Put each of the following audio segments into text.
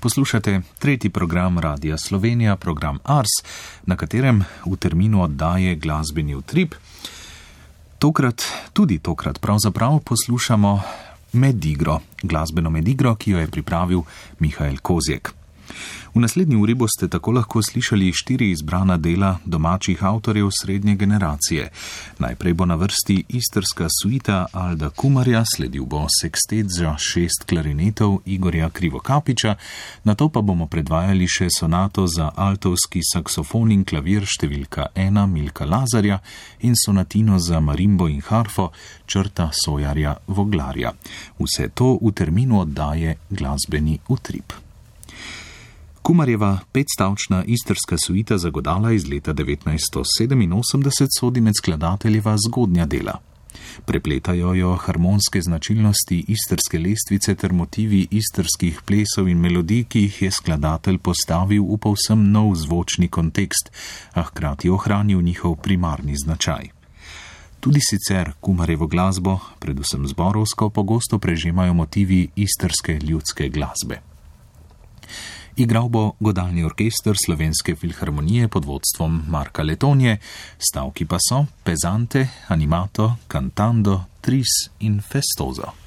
Poslušate tretji program Radia Slovenija, program Ars, na katerem v terminu oddaje glasbeni utrip. Tokrat, tudi tokrat, pravzaprav poslušamo Medigro, glasbeno Medigro, ki jo je pripravil Mihajl Kozjek. V naslednji uri boste tako lahko slišali štiri izbrana dela domačih avtorjev srednje generacije. Najprej bo na vrsti istrska suita Alda Kumarja, sledil bo sekstet za šest klarinetov Igorja Krivokapiča, na to pa bomo predvajali še sonato za altovski saksofon in klavir številka ena Milka Lazarja in sonatino za marimbo in harfo črta Sojarja Voglarja. Vse to v terminu oddaje glasbeni utrip. Kumarjeva petstavčna istrska suita za godala iz leta 1987 sodi med skladateljeva zgodnja dela. Prepletajo jo harmonske značilnosti istrske lestvice ter motivi istrskih plesov in melodij, ki jih je skladatelj postavil v povsem nov zvočni kontekst, a hkrati ohranil njihov primarni značaj. Tudi sicer Kumarjevo glasbo, predvsem zborovsko, pogosto prežemajo motivi istrske ljudske glasbe. Igral bo godalni orkester Slovenske filharmonije pod vodstvom Marka Letonje, stavki pa so Pezante, Animato, Cantando, Tris in Festozo.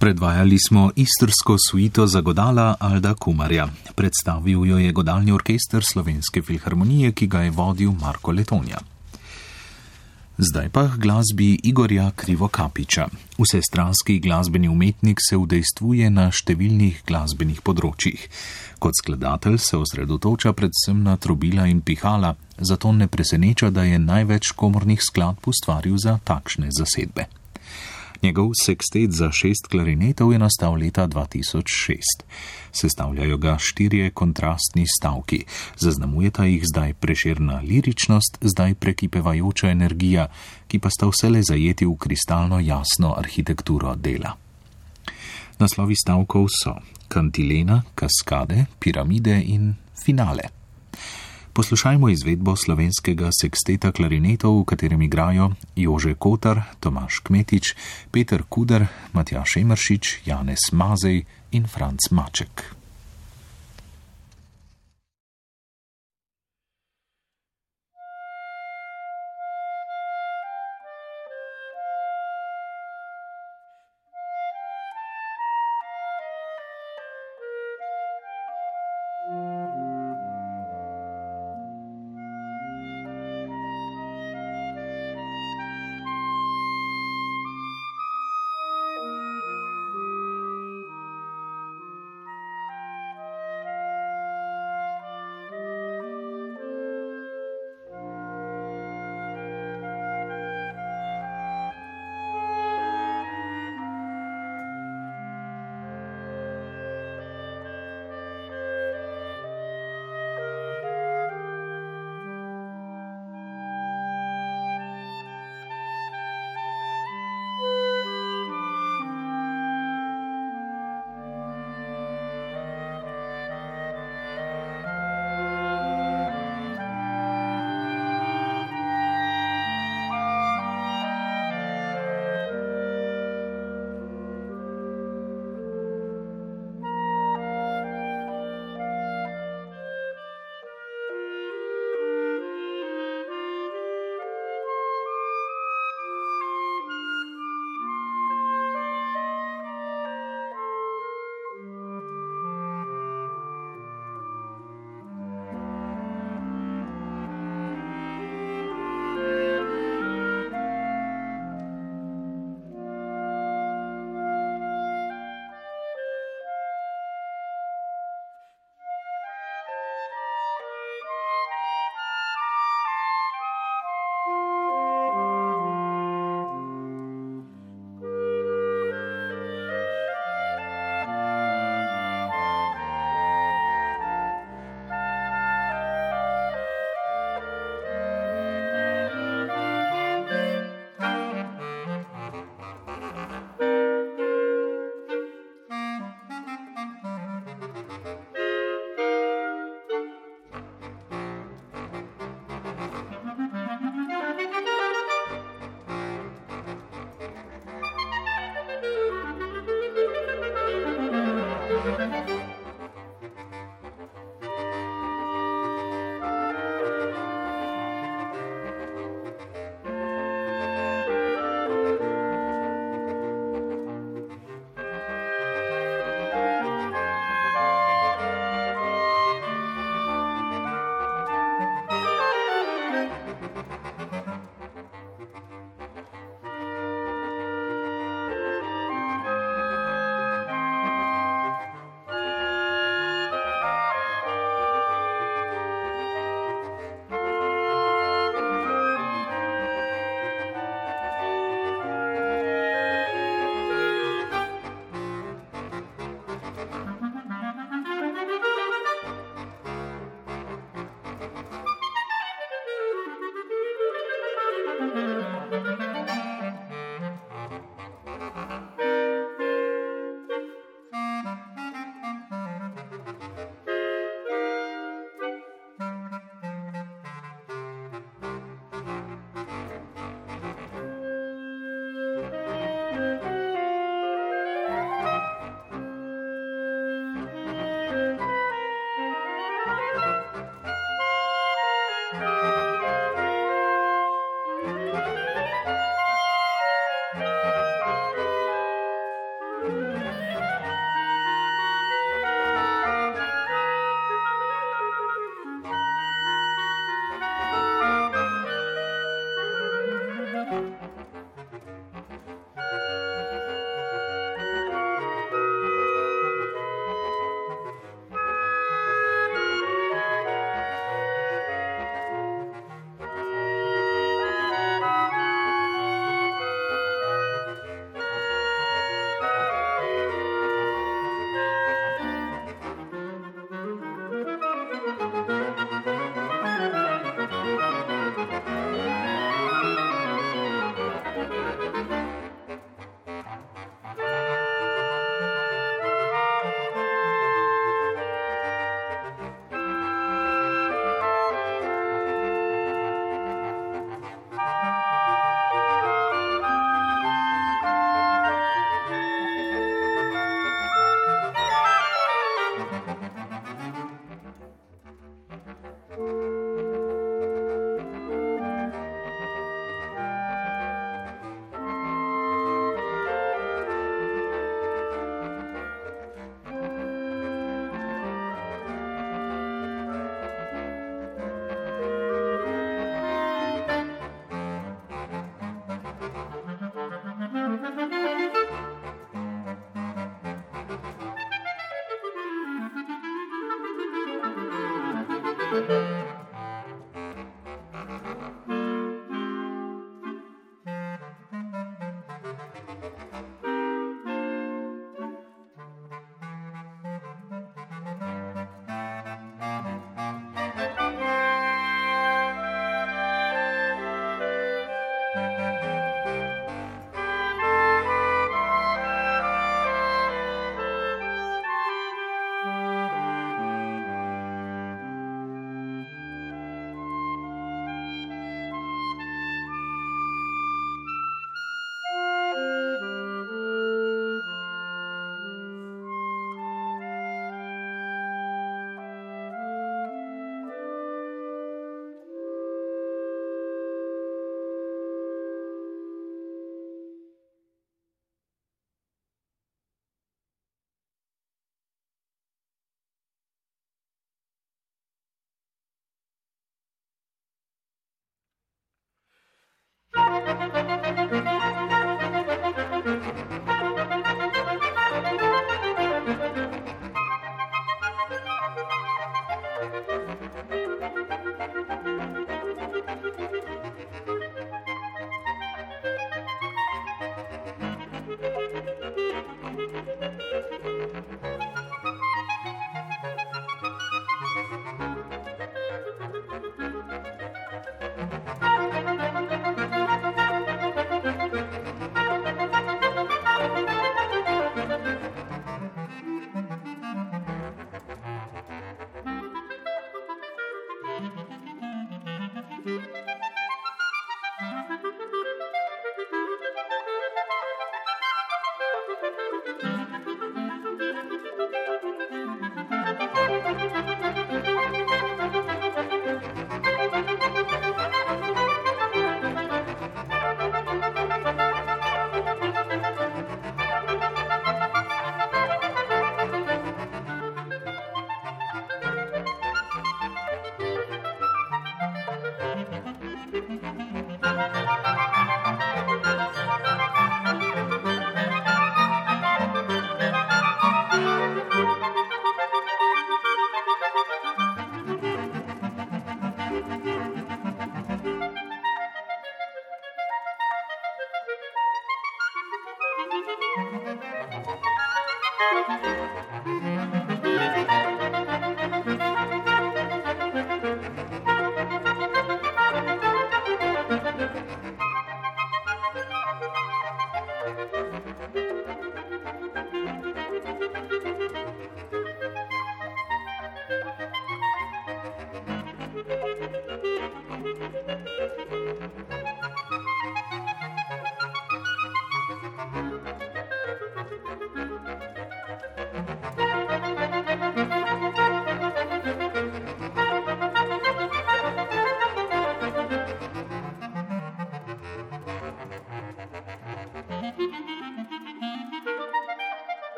Predvajali smo istrsko suito za godala Alda Kumarja. Predstavil jo je godalni orkester Slovenske filharmonije, ki ga je vodil Marko Letonja. Zdaj pa glasbi Igorja Krivokapiča. Vsestranski glasbeni umetnik se udejstvuje na številnih glasbenih področjih. Kot skladatelj se osredotoča predvsem na trobila in pihala, zato ne preseneča, da je največ komornih skladb ustvaril za takšne zasedbe. Njegov sekstet za šest klarinetov je nastal leta 2006. Sestavljajo ga štirje kontrastni stavki, zaznamujeta jih zdaj preširna liričnost, zdaj prekipevajoča energija, ki pa sta vsele zajeti v kristalno jasno arhitekturo dela. Naslovi stavkov so kantilena, kaskade, piramide in finale. Poslušajmo izvedbo slovenskega seksteta klarinetov, v katerem igrajo Jože Kotar, Tomaš Kmetič, Peter Kuder, Matjaš Emršič, Janez Mazej in Franc Maček.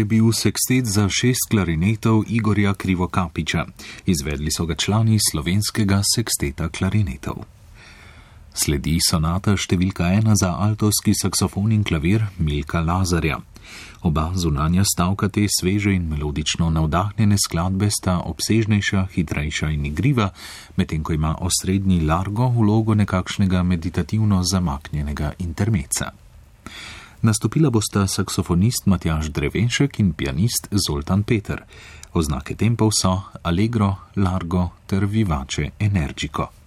Je bil sekstet za šest klarinetov Igorja Krivokapiča. Izvedli so ga člani slovenskega seksteta klarinetov. Sledi sonata številka ena za altovski saksofon in klavir Milka Lazarja. Oba zunanja stavka te sveže in melodično navdahnjene skladbe sta obsežnejša, hitrejša in igriva, medtem ko ima osrednji largo vlogo nekakšnega meditativno zamaknjenega intermeca. Nastopila bosta saksofonist Matjaš Drevenšek in pianist Zoltan Peter. Oznake tempov so Allegro, Largo ter Vivace Energico.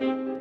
Thank you.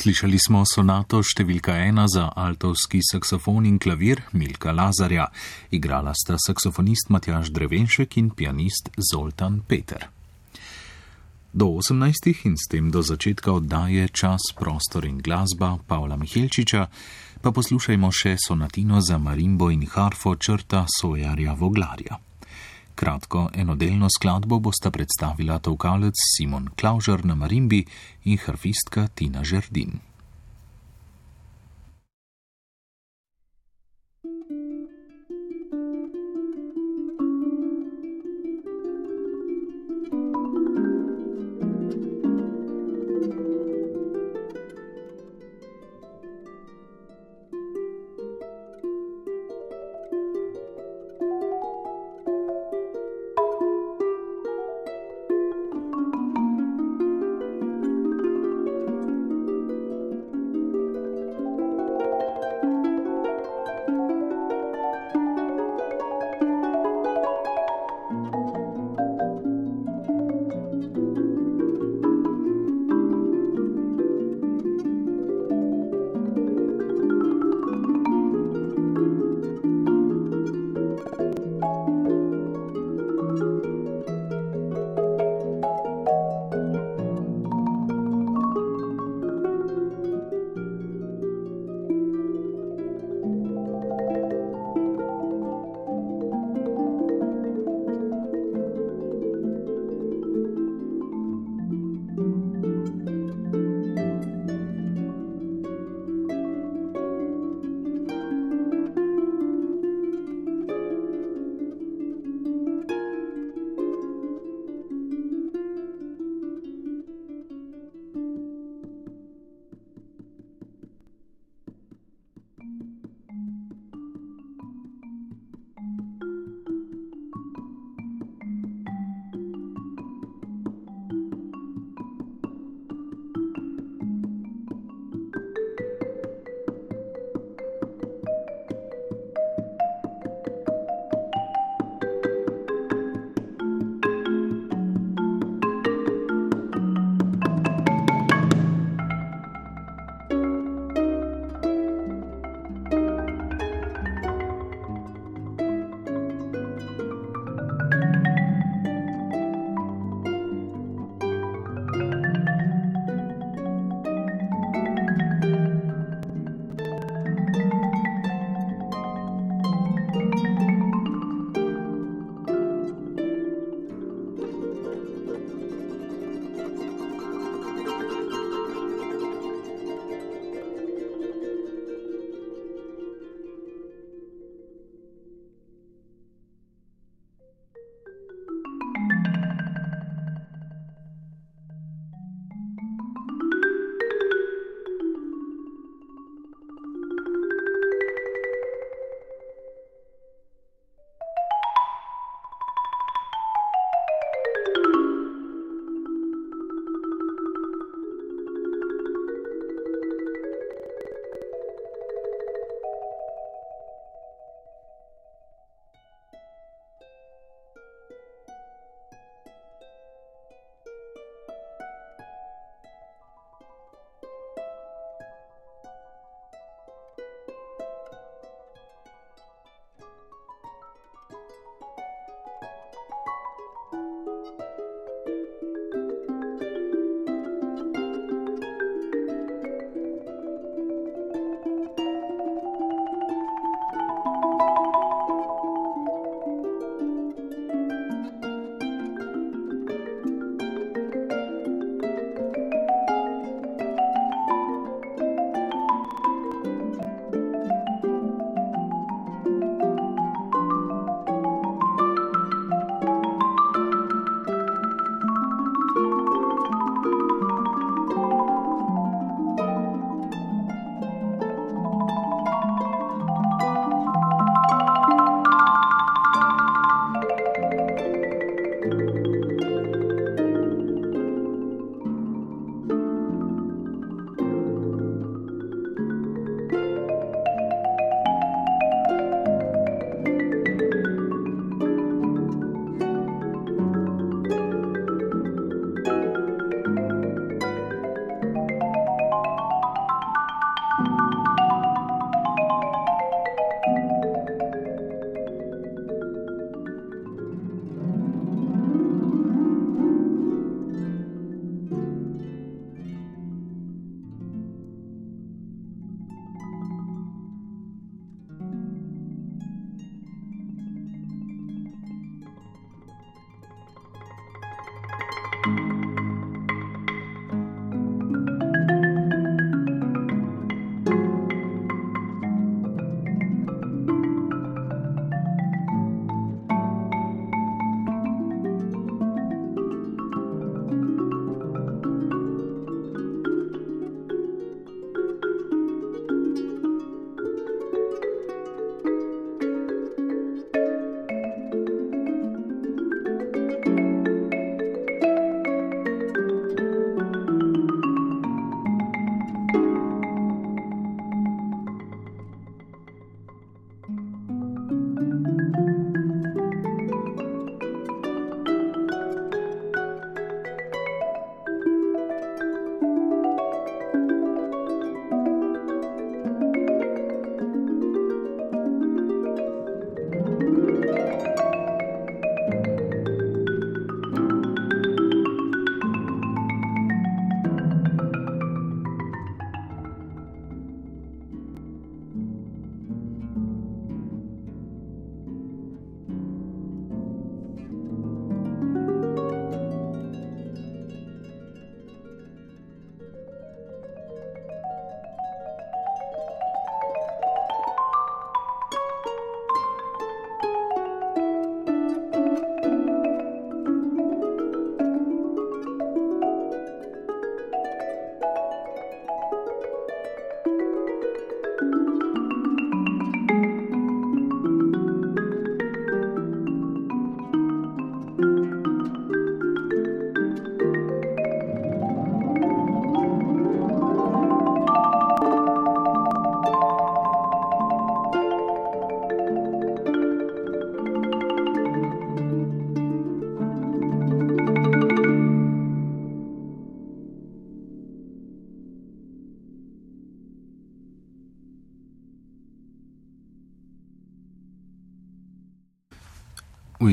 Slišali smo sonato številka ena za altovski saksofon in klavir Milka Lazarja, igrala sta saksofonist Matjaš Drevenšek in pianist Zoltan Peter. Do 18. in s tem do začetka oddaje Čas, prostor in glasba Pavla Mihelčiča pa poslušajmo še sonatino za marimbo in harfo črta Sojarja Voglarja. Kratko enodelno skladbo bosta predstavila tovkalec Simon Klaužar na marimbi in harfistka Tina Žerdin.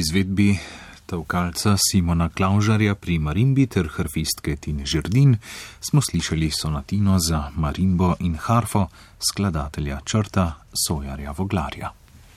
Izvedbi tavkalca Simona Klaužarja pri marimbi ter harfistke Tine Žrdin smo slišali sonatino za marimbo in harfo skladatelja črta Sojarja Voglarja.